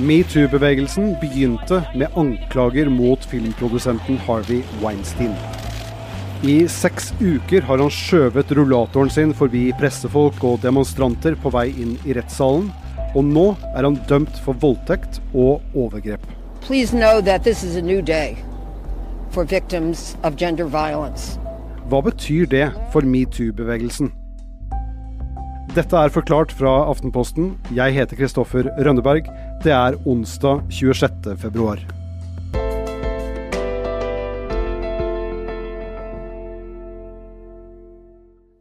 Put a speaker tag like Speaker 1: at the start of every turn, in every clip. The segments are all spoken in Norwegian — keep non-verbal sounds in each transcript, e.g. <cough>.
Speaker 1: Metoo-bevegelsen begynte med anklager mot filmprodusenten Harvey Weinstein. I seks uker har han skjøvet rullatoren sin forbi pressefolk og demonstranter på vei inn i rettssalen, og nå er han dømt for voldtekt og overgrep.
Speaker 2: Please know that this is a new day for victims of gender violence.
Speaker 1: Hva betyr det for metoo-bevegelsen? Dette er forklart fra Aftenposten. Jeg heter Kristoffer Rønneberg. Det er onsdag 26. februar.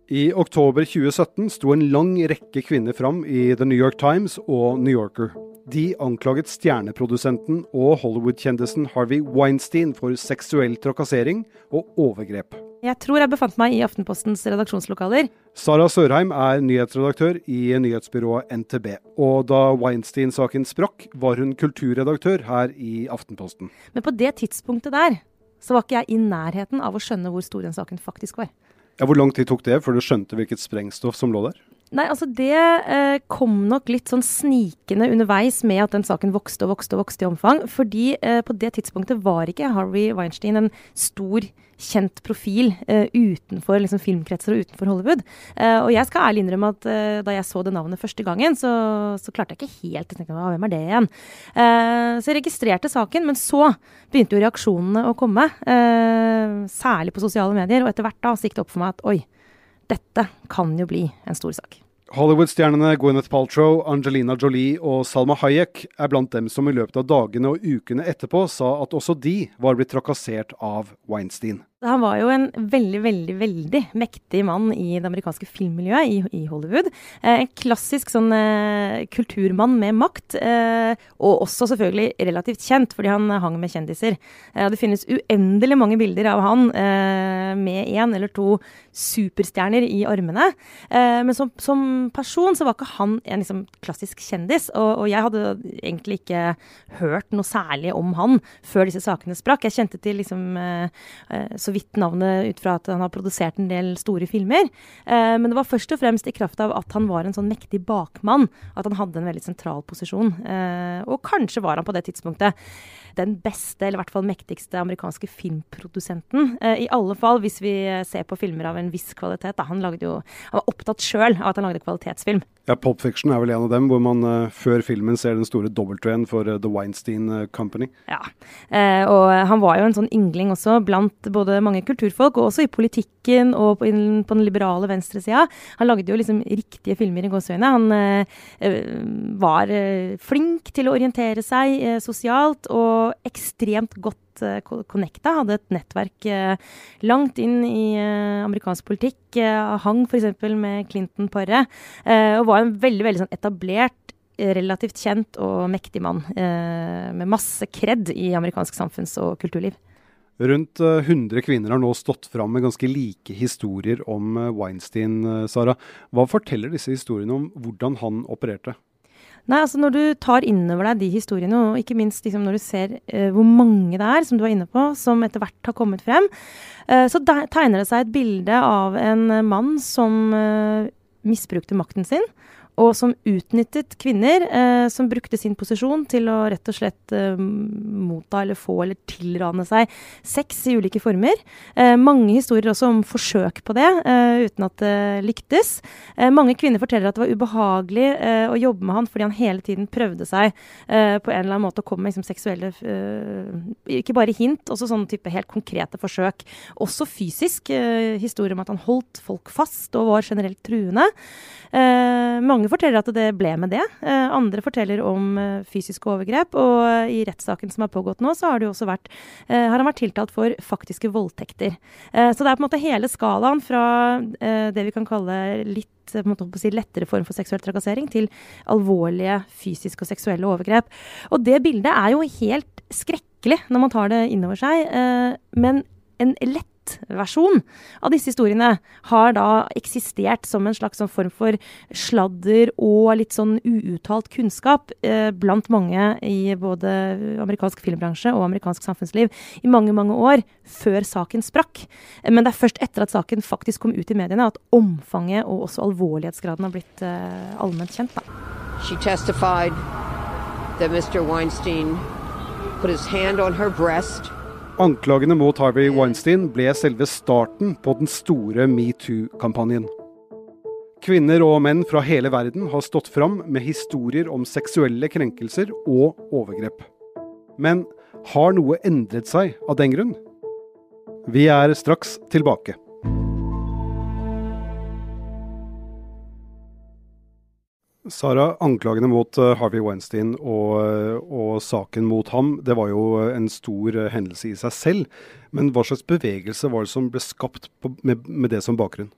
Speaker 1: I oktober 2017 sto en lang rekke kvinner fram i The New York Times og New Yorker. De anklaget stjerneprodusenten og Hollywood-kjendisen Harvey Weinstein for seksuell trakassering og overgrep.
Speaker 3: Jeg tror jeg befant meg i Aftenpostens redaksjonslokaler.
Speaker 1: Sara Sørheim er nyhetsredaktør i nyhetsbyrået NTB. Og da Weinstein-saken sprakk, var hun kulturredaktør her i Aftenposten.
Speaker 3: Men på det tidspunktet der, så var ikke jeg i nærheten av å skjønne hvor stor den saken faktisk var.
Speaker 1: Ja, Hvor lang tid tok det før du skjønte hvilket sprengstoff som lå der?
Speaker 3: Nei, altså Det eh, kom nok litt sånn snikende underveis med at den saken vokste og vokste og vokste i omfang. Fordi eh, på det tidspunktet var ikke Harvey Weinstein en stor, kjent profil eh, utenfor liksom, filmkretser og utenfor Hollywood. Eh, og jeg skal ærlig innrømme at eh, da jeg så det navnet første gangen, så, så klarte jeg ikke helt å tenke meg hvem er det igjen? Eh, så jeg registrerte saken, men så begynte jo reaksjonene å komme. særlig på sosiale medier. Og etter hvert da så gikk det opp for meg at oi, dette kan jo bli en stor sak.
Speaker 1: Hollywood-stjernene Gwyneth Paltrow, Angelina Jolie og Salma Hayek er blant dem som i løpet av dagene og ukene etterpå sa at også de var blitt trakassert av Weinstein.
Speaker 3: Han var jo en veldig, veldig veldig mektig mann i det amerikanske filmmiljøet i, i Hollywood. Eh, en klassisk sånn eh, kulturmann med makt, eh, og også selvfølgelig relativt kjent fordi han hang med kjendiser. Eh, det finnes uendelig mange bilder av han eh, med én eller to superstjerner i armene. Eh, men som, som, person så var ikke han en liksom, klassisk kjendis, og, og, jeg hadde egentlig ikke hørt noe særlig om han før disse sakene sprakk. Jeg kjente til liksom så vidt navnet ut fra at han har produsert en del store filmer. Eh, men det var først og fremst i kraft av at han var en sånn mektig bakmann. At han hadde en veldig sentral posisjon. Eh, og kanskje var han på det tidspunktet den beste, eller i hvert fall mektigste amerikanske filmprodusenten. Eh, I alle fall hvis vi ser på filmer av en viss kvalitet. Da. Han, jo, han var opptatt sjøl av at han lagde kvalitetsfilm.
Speaker 1: Ja, Pop Fiction er vel en av dem, hvor man uh, før filmen ser den store W-en for uh, The Weinstein uh, Company.
Speaker 3: Ja, og han var jo en sånn yngling også blant både mange kulturfolk, og også i politikken og på, den liberale venstresida. Han lagde jo liksom riktige filmer i gåseøynene. Han var flink til å orientere seg sosialt, og ekstremt godt connecta. Hadde et nettverk langt inn i amerikansk politikk. Hang f.eks. med Clinton-paret. Og var en veldig, veldig sånn etablert, relativt kjent og mektig mann. Med masse kred i amerikansk samfunns- og kulturliv.
Speaker 1: Rundt 100 kvinner har nå stått fram med ganske like historier om Weinstein, Sara. Hva forteller disse historiene om hvordan han opererte?
Speaker 3: Nei, altså Når du tar innover deg de historiene, og ikke minst liksom når du ser uh, hvor mange det er, som du er inne på, som etter hvert har kommet frem, uh, så tegner det seg et bilde av en mann som uh, misbrukte makten sin og som utnyttet kvinner eh, som brukte sin posisjon til å rett og slett eh, motta eller få eller tilrane seg sex i ulike former. Eh, mange historier også om forsøk på det, eh, uten at det lyktes. Eh, mange kvinner forteller at det var ubehagelig eh, å jobbe med han fordi han hele tiden prøvde seg på en eller annen måte å komme med liksom, seksuelle Ikke bare hint, også sånne type helt konkrete forsøk. Også fysisk. historier om at han holdt folk fast og var generelt truende. mange forteller at det ble med det. Eh, andre forteller om eh, fysiske overgrep. Og eh, i rettssaken som har pågått nå, så har, vært, har han vært tiltalt for faktiske voldtekter. Så det er på en måte hele skalaen fra det vi kan kalle litt si, lettere form for seksuell trakassering til alvorlige fysiske og seksuelle overgrep. Og det bildet er jo helt skrekkelig når man tar det innover seg. men en lett versjon av disse historiene har da eksistert som en slags sånn form for sladder og litt sånn uuttalt kunnskap eh, blant mange i både amerikansk filmbransje og amerikansk samfunnsliv i mange, mange år før saken sprakk. Men det er først etter at saken faktisk kom ut i mediene at omfanget og også alvorlighetsgraden har blitt eh, allment kjent. Da.
Speaker 2: She testified that Mr. Weinstein put his hand on her breast.
Speaker 1: Anklagene mot Harvey Weinstein ble selve starten på den store metoo-kampanjen. Kvinner og menn fra hele verden har stått fram med historier om seksuelle krenkelser og overgrep. Men har noe endret seg av den grunn? Vi er straks tilbake. Sara, anklagene mot eh, Harvey Weinstein og, eh, og, saken mot ham, det var jo en stor eh, hendelse i seg selv. Men hva slags bevegelse var det som ble skapt på, med, med, det som bakgrunn?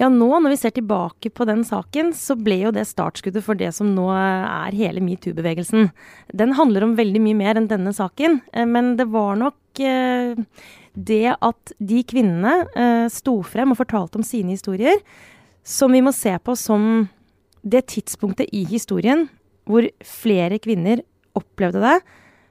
Speaker 3: Ja, nå når vi ser tilbake på den saken, så ble jo det startskuddet for det som nå er hele metoo-bevegelsen. Den handler om veldig mye mer enn denne saken, men det var nok eh, det at de kvinnene eh, sto frem og fortalte om sine historier, som vi må se på som det tidspunktet i historien hvor flere kvinner opplevde det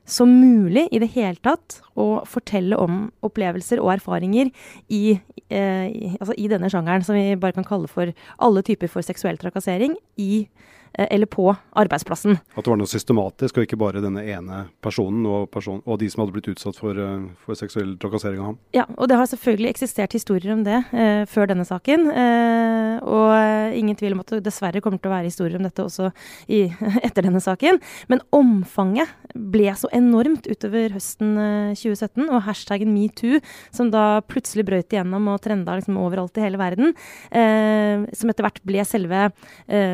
Speaker 3: som mulig i det hele tatt å fortelle om opplevelser og erfaringer i, eh, i, altså i denne sjangeren, som vi bare kan kalle for alle typer for seksuell trakassering, i Eh, eller på arbeidsplassen.
Speaker 1: At det var noe systematisk, og ikke bare denne ene personen og, person, og de som hadde blitt utsatt for, eh, for, seksuell trakassering av ham?
Speaker 3: Ja, og det har selvfølgelig eksistert historier om det eh, før denne saken. Eh, og ingen tvil om at det dessverre kommer til å være historier om dette også i, <laughs> etter denne saken. Men omfanget ble så enormt utover høsten 2017, eh, og hashtaggen metoo, som da plutselig brøt igjennom og trenda liksom overalt i hele verden, eh, som etter hvert ble selve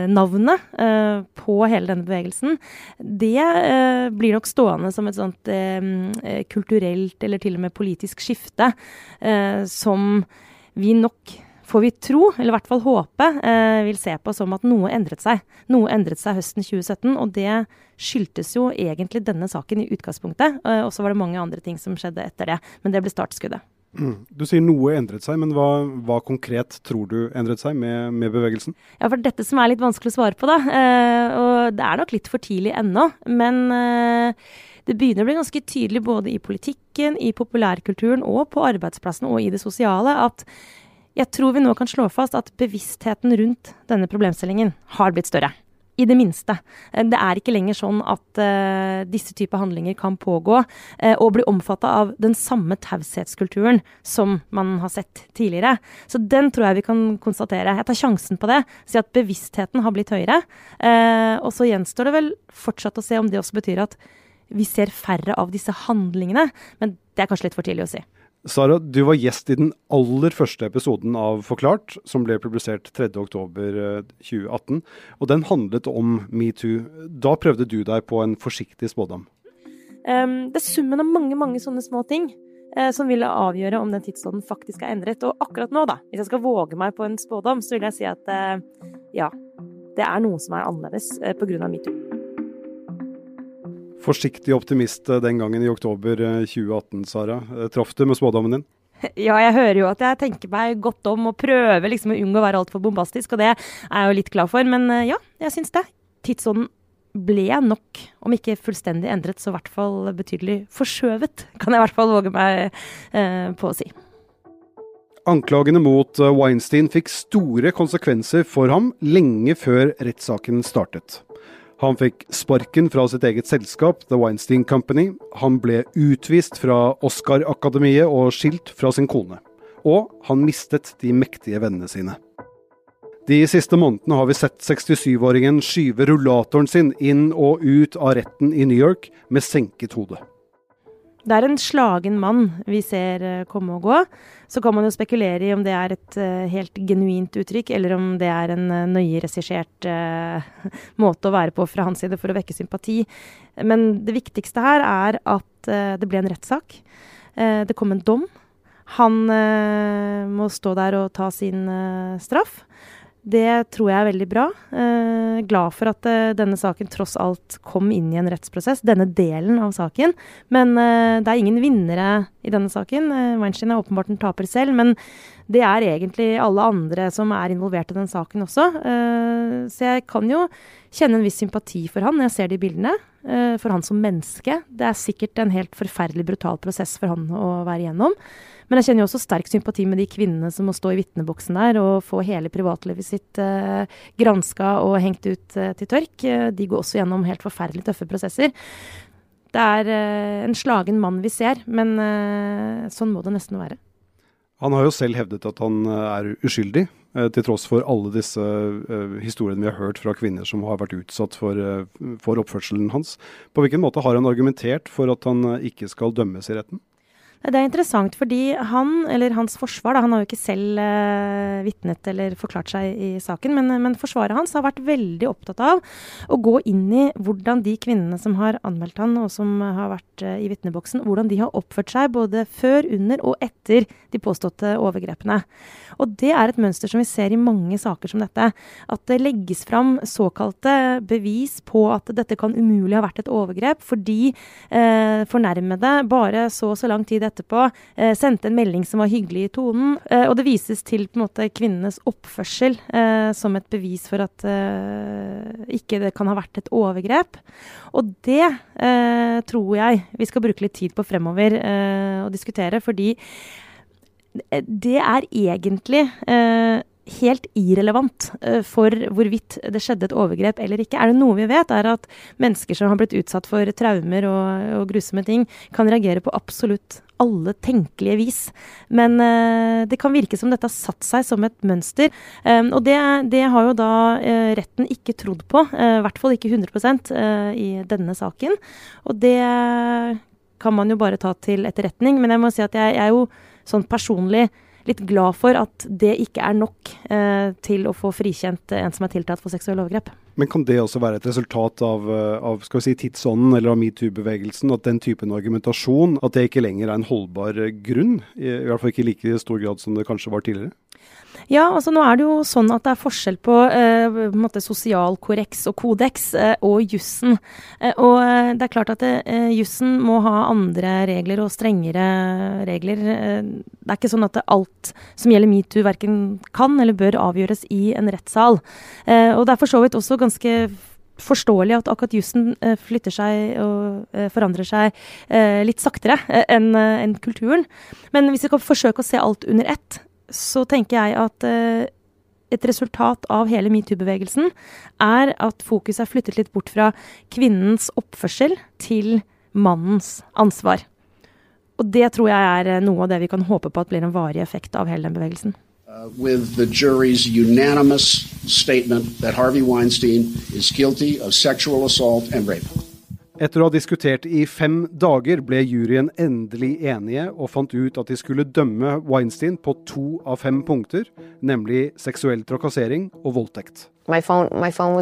Speaker 3: navnet Eh, på hele denne bevegelsen, det uh, blir nok stående som et sånt uh, kulturelt eller til og med politisk skifte som vi nok får vi tro, eller i hvert fall håpe, eh, vil se på som at noe endret seg. Noe endret seg høsten 2017, og det skyldtes jo egentlig denne saken i utgangspunktet. Eh, og så var det mange andre ting som skjedde etter det, men det ble startskuddet.
Speaker 1: Du sier noe endret seg, men hva, hva konkret tror du endret seg med, med, bevegelsen?
Speaker 3: Ja, for dette som er litt vanskelig å svare på, da. Eh, og det er nok litt for tidlig ennå. Men eh, det begynner å bli ganske tydelig både i politikken, i populærkulturen og på arbeidsplassen og i det sosiale at jeg tror vi nå kan slå fast at bevisstheten rundt denne problemstillingen har blitt større. I det minste. Eh, det er ikke lenger sånn at uh, disse typer handlinger kan pågå uh, og bli omfatta av den samme taushetskulturen som man har sett tidligere. Så den tror jeg vi kan konstatere. Jeg tar sjansen på det. Si at bevisstheten har blitt høyere. Uh, og så gjenstår det vel fortsatt å se om det også betyr at vi ser færre av disse handlingene. Men det er kanskje litt for tidlig å si.
Speaker 1: Sara, du var gjest i den aller første episoden av Forklart, som ble publisert 3.10.2018. Eh, og den handlet om metoo. Da prøvde du deg på en forsiktig spådom.
Speaker 3: Um, det er summen av mange mange sånne små ting uh, som ville avgjøre om den tidsånden faktisk er endret. Og akkurat nå, da, hvis jeg skal våge meg på en spådom, så vil jeg si at uh, ja, det er noe som er annerledes uh, pga. metoo
Speaker 1: forsiktig optimist eh, den gangen i oktober 2018, eh, Sara. Eh, traff du med spådommen din? <laughs>
Speaker 3: Ja, jeg hører jo at jeg tenker meg godt om og prøver liksom å unngå å være altfor bombastisk, og det er jeg jo litt glad for. Men ja, jeg syns det. Tidsånden ble nok, om ikke fullstendig endret, så i hvert fall betydelig forskjøvet, kan jeg i hvert fall våge meg eh, på å si.
Speaker 1: Anklagene mot Weinstein fikk store konsekvenser for ham lenge før rettssaken startet. Han fikk sparken fra sitt eget selskap, The Weinstein Company. Han ble utvist fra Oscar-akademiet og skilt fra sin kone. Og han mistet de mektige vennene sine. De siste månedene har vi sett 67-åringen skyve rullatoren sin inn og ut av retten i New York med senket hode.
Speaker 3: Det er en slagen mann vi ser eh, komme og gå. Så kan man jo spekulere i om det er et uh, helt genuint uttrykk, eller om det er en uh, nøye regissert <laughs> måte å være på fra hans side for å vekke sympati. Men det viktigste her er at det ble en rettssak. det kom en dom. Han må stå der og ta sin straff. Det tror jeg er veldig bra. Eh, glad for at eh, denne saken tross alt kom inn i en rettsprosess, denne delen av saken. Men eh, det er ingen vinnere i denne saken. Eh, Weinstein er åpenbart en taper selv, men det er egentlig alle andre som er involvert i den saken også. Uh, så jeg kan jo kjenne en viss sympati for han når jeg ser de bildene. Uh, for han som menneske. Det er sikkert en helt forferdelig brutal prosess for han å være igjennom. Men jeg kjenner jo også sterk sympati med de kvinnene som må stå i vitneboksen der og få hele privatlivet sitt uh, granska og hengt ut uh, til tørk. de går også gjennom helt forferdelig tøffe prosesser. Det er en slagen mann vi ser, men sånn må det nesten være.
Speaker 1: Han har jo selv hevdet at han eh, er uskyldig, eh, til tross for alle disse uh, historiene vi har hørt fra kvinner som har vært utsatt for, for oppførselen hans. På hvilken måte har han argumentert for at han ikke skal dømmes i retten?
Speaker 3: Det er interessant fordi han, eller hans forsvar, da, han har jo ikke selv uh, vitnet eller forklart seg i saken, men, men, forsvaret hans har vært veldig opptatt av å gå inn i hvordan de kvinnene som har anmeldt han, og som har vært uh, i vitneboksen, hvordan de har oppført seg både før, under og etter de påståtte overgrepene. Og det er et mønster som vi ser i mange saker som dette. At det legges fram såkalte bevis på at dette kan umulig ha vært et overgrep, fordi uh, fornærmede bare så og så lang tid etterpå eh, sendte en melding som var hyggelig i tonen. Eh, og det vises til på en måte kvinnenes oppførsel eh, som et bevis for at eh, ikke det kan ha vært et overgrep. Og det eh, tror jeg vi skal bruke litt tid på fremover eh, å diskutere, fordi det er egentlig helt irrelevant uh, for hvorvidt det skjedde et overgrep eller ikke. Er det noe vi vet, er at mennesker som har blitt utsatt for traumer og, og grusomme ting, kan reagere på absolutt alle tenkelige vis. Men uh, det kan virke som dette har satt seg som et mønster. Um, og det, det, har jo da uh, retten ikke trodd på, i hvert fall ikke 100% i denne saken. Og det kan man jo bare ta til etterretning. Men jeg må si at jeg, jeg er jo sånn personlig litt glad for at det ikke er nok eh, til å få frikjent en som er tiltalt for seksuelle overgrep.
Speaker 1: Men kan det også være et resultat av, eh, av skal vi si, tidsånden eller av metoo-bevegelsen? At den typen argumentasjon at det ikke lenger er en holdbar grunn? I, I hvert fall ikke i like stor grad som det kanskje var tidligere?
Speaker 3: Ja, altså nå er det jo sånn at det er forskjell på, eh, på måte sosial korreks og kodeks eh, og jussen. Eh, og eh, det er klart at eh, jussen må ha andre regler og strengere regler. Eh, det er ikke sånn at alt som gjelder metoo verken kan eller bør avgjøres i en rettssal. og det er for så vidt også ganske forståelig at akkurat jussen eh, flytter seg og eh, forandrer seg eh, litt saktere enn en kulturen. Men hvis vi kan forsøke å se alt under ett, så tenker jeg at eh, et resultat av hele metoo-bevegelsen er at fokuset er flyttet litt bort fra kvinnens oppførsel til mannens ansvar. Og det tror jeg er eh, noe av det vi kan håpe på at blir en varig effekt av hele den bevegelsen. Uh, with the jury's unanimous statement that Harvey Weinstein is guilty of sexual assault and rape.
Speaker 1: Etter å ha diskutert i fem dager ble juryen endelig enige og fant ut at de skulle dømme Weinstein på to av fem punkter, nemlig seksuell trakassering og voldtekt.
Speaker 4: My phone, my phone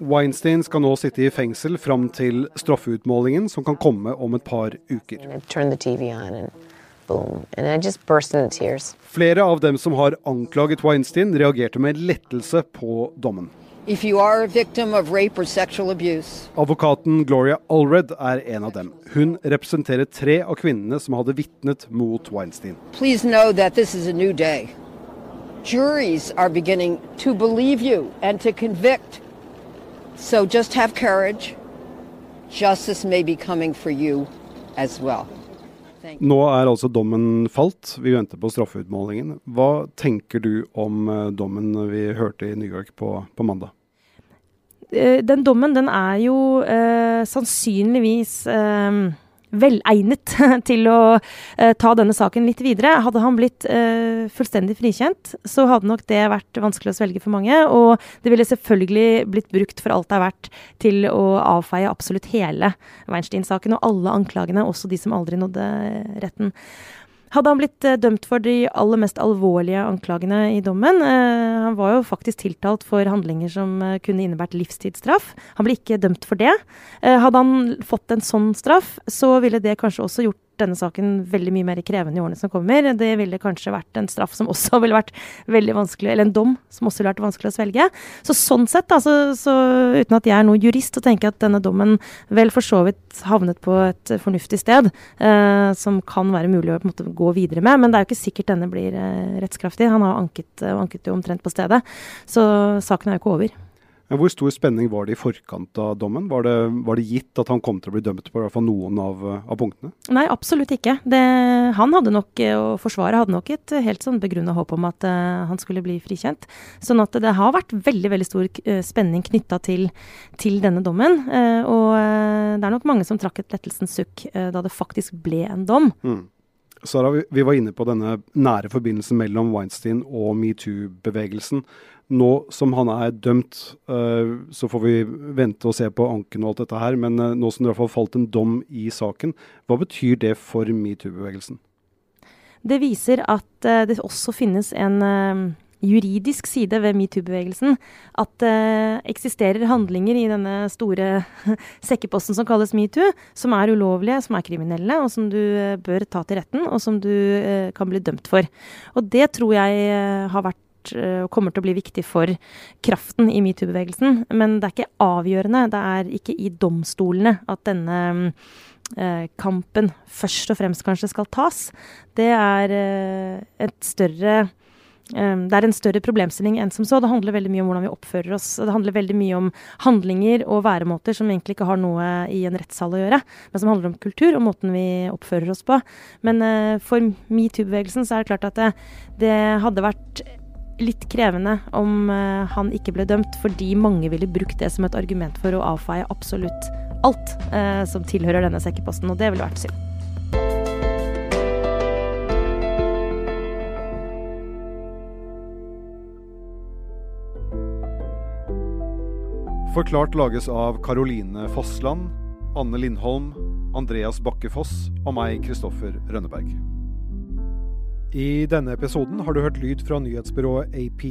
Speaker 1: Weinstein skal nå sitte i fengsel fram til straffeutmålingen, som kan komme om et par uker. Flere av dem som har anklaget Weinstein, reagerte med lettelse på dommen. Advokaten Gloria Allred er en av dem. Hun representerer tre av kvinnene som hadde vitnet mot Weinstein.
Speaker 2: Juries are beginning to believe you and to convict. So just have courage. Justice may be coming for you as well.
Speaker 1: Nå er altså dommen falt. Vi venter på straffeutmålingen. Hva tenker du om eh, dommen vi hørte i New York på, på mandag?
Speaker 3: Eh, den dommen den er jo eh, sannsynligvis eh, velegnet <laughs> til å eh, ta denne saken litt videre. Hadde han blitt eh, fullstendig frikjent, så hadde nok det vært vanskelig å svelge for mange. Og det ville selvfølgelig blitt brukt for alt det er verdt til å avfeie absolutt hele Weinstein-saken og alle anklagene, også de som aldri nådde retten. Hadde han blitt eh, dømt for de aller mest alvorlige anklagene i dommen eh, Han var jo faktisk tiltalt for handlinger som eh, kunne innebært livstidsstraff. Han ble ikke dømt for det. hadde han fått en sånn straff, så ville det kanskje også gjort denne saken veldig mye mer krevende i årene som kommer. Det ville kanskje vært en straff som også <laughs> ville vært veldig vanskelig, eller en dom som også ville vært vanskelig å svelge. Så sånn sett, altså, så uten at jeg er noen jurist, så tenker jeg at denne dommen vel for så vidt havnet på et fornuftig sted, eh, som kan være mulig å på en måte, gå videre med. Men det er jo ikke sikkert denne blir eh, rettskraftig. Han har anket, anket jo omtrent på stedet. Så saken er jo ikke over.
Speaker 1: Hvor stor spenning var det i forkant av dommen? Var det, var det gitt at han kom til å bli dømt på i hvert fall noen av, av punktene?
Speaker 3: Nei, absolutt ikke. Det, han hadde nok, og Forsvaret hadde nok et helt sånn begrunna håp om at uh, han skulle bli frikjent. Sånn at det har vært veldig veldig stor uh, spenning knytta til, til, denne dommen. Uh, og det er nok mange som trakk et lettelsens sukk da det faktisk ble en dom. Mm.
Speaker 1: Sara, vi var inne på denne nære forbindelsen mellom Weinstein og metoo-bevegelsen. Nå som han er dømt, uh, så får vi vente og se på anken og alt dette her, men uh, nå som det i falt en dom i saken, hva betyr det for metoo-bevegelsen?
Speaker 3: Det viser at uh, det også finnes en juridisk side ved metoo-bevegelsen. At det eksisterer handlinger i denne store <laughs> sekkeposten som kalles metoo, som er ulovlige, som er kriminelle, og som du bør ta til retten, og som du kan bli dømt for. Og det tror jeg har vært Eh, og kommer til å bli viktig for kraften i metoo-bevegelsen. Men det er ikke avgjørende. Det er ikke i domstolene at denne eh, kampen først og fremst kanskje skal tas. Det er eh, et større eh, det er en større problemstilling enn som så. Det handler veldig mye om hvordan vi oppfører oss. Det handler veldig mye om handlinger og væremåter som egentlig ikke har noe i en rettssal å gjøre, men som handler om kultur og måten vi oppfører oss på. Men uh, for metoo-bevegelsen så er det klart at det, det hadde vært litt krevende om uh, han ikke ble dømt, fordi mange ville brukt det som et argument for å avfeie absolutt alt uh, som tilhører denne sekkeposten, og det ville vært synd.
Speaker 1: Forklart lages av Caroline Fossland, Anne Lindholm, Andreas Bakke Foss og meg, Kristoffer Rønneberg. I denne episoden har du hørt lyd fra nyhetsbyrået AP.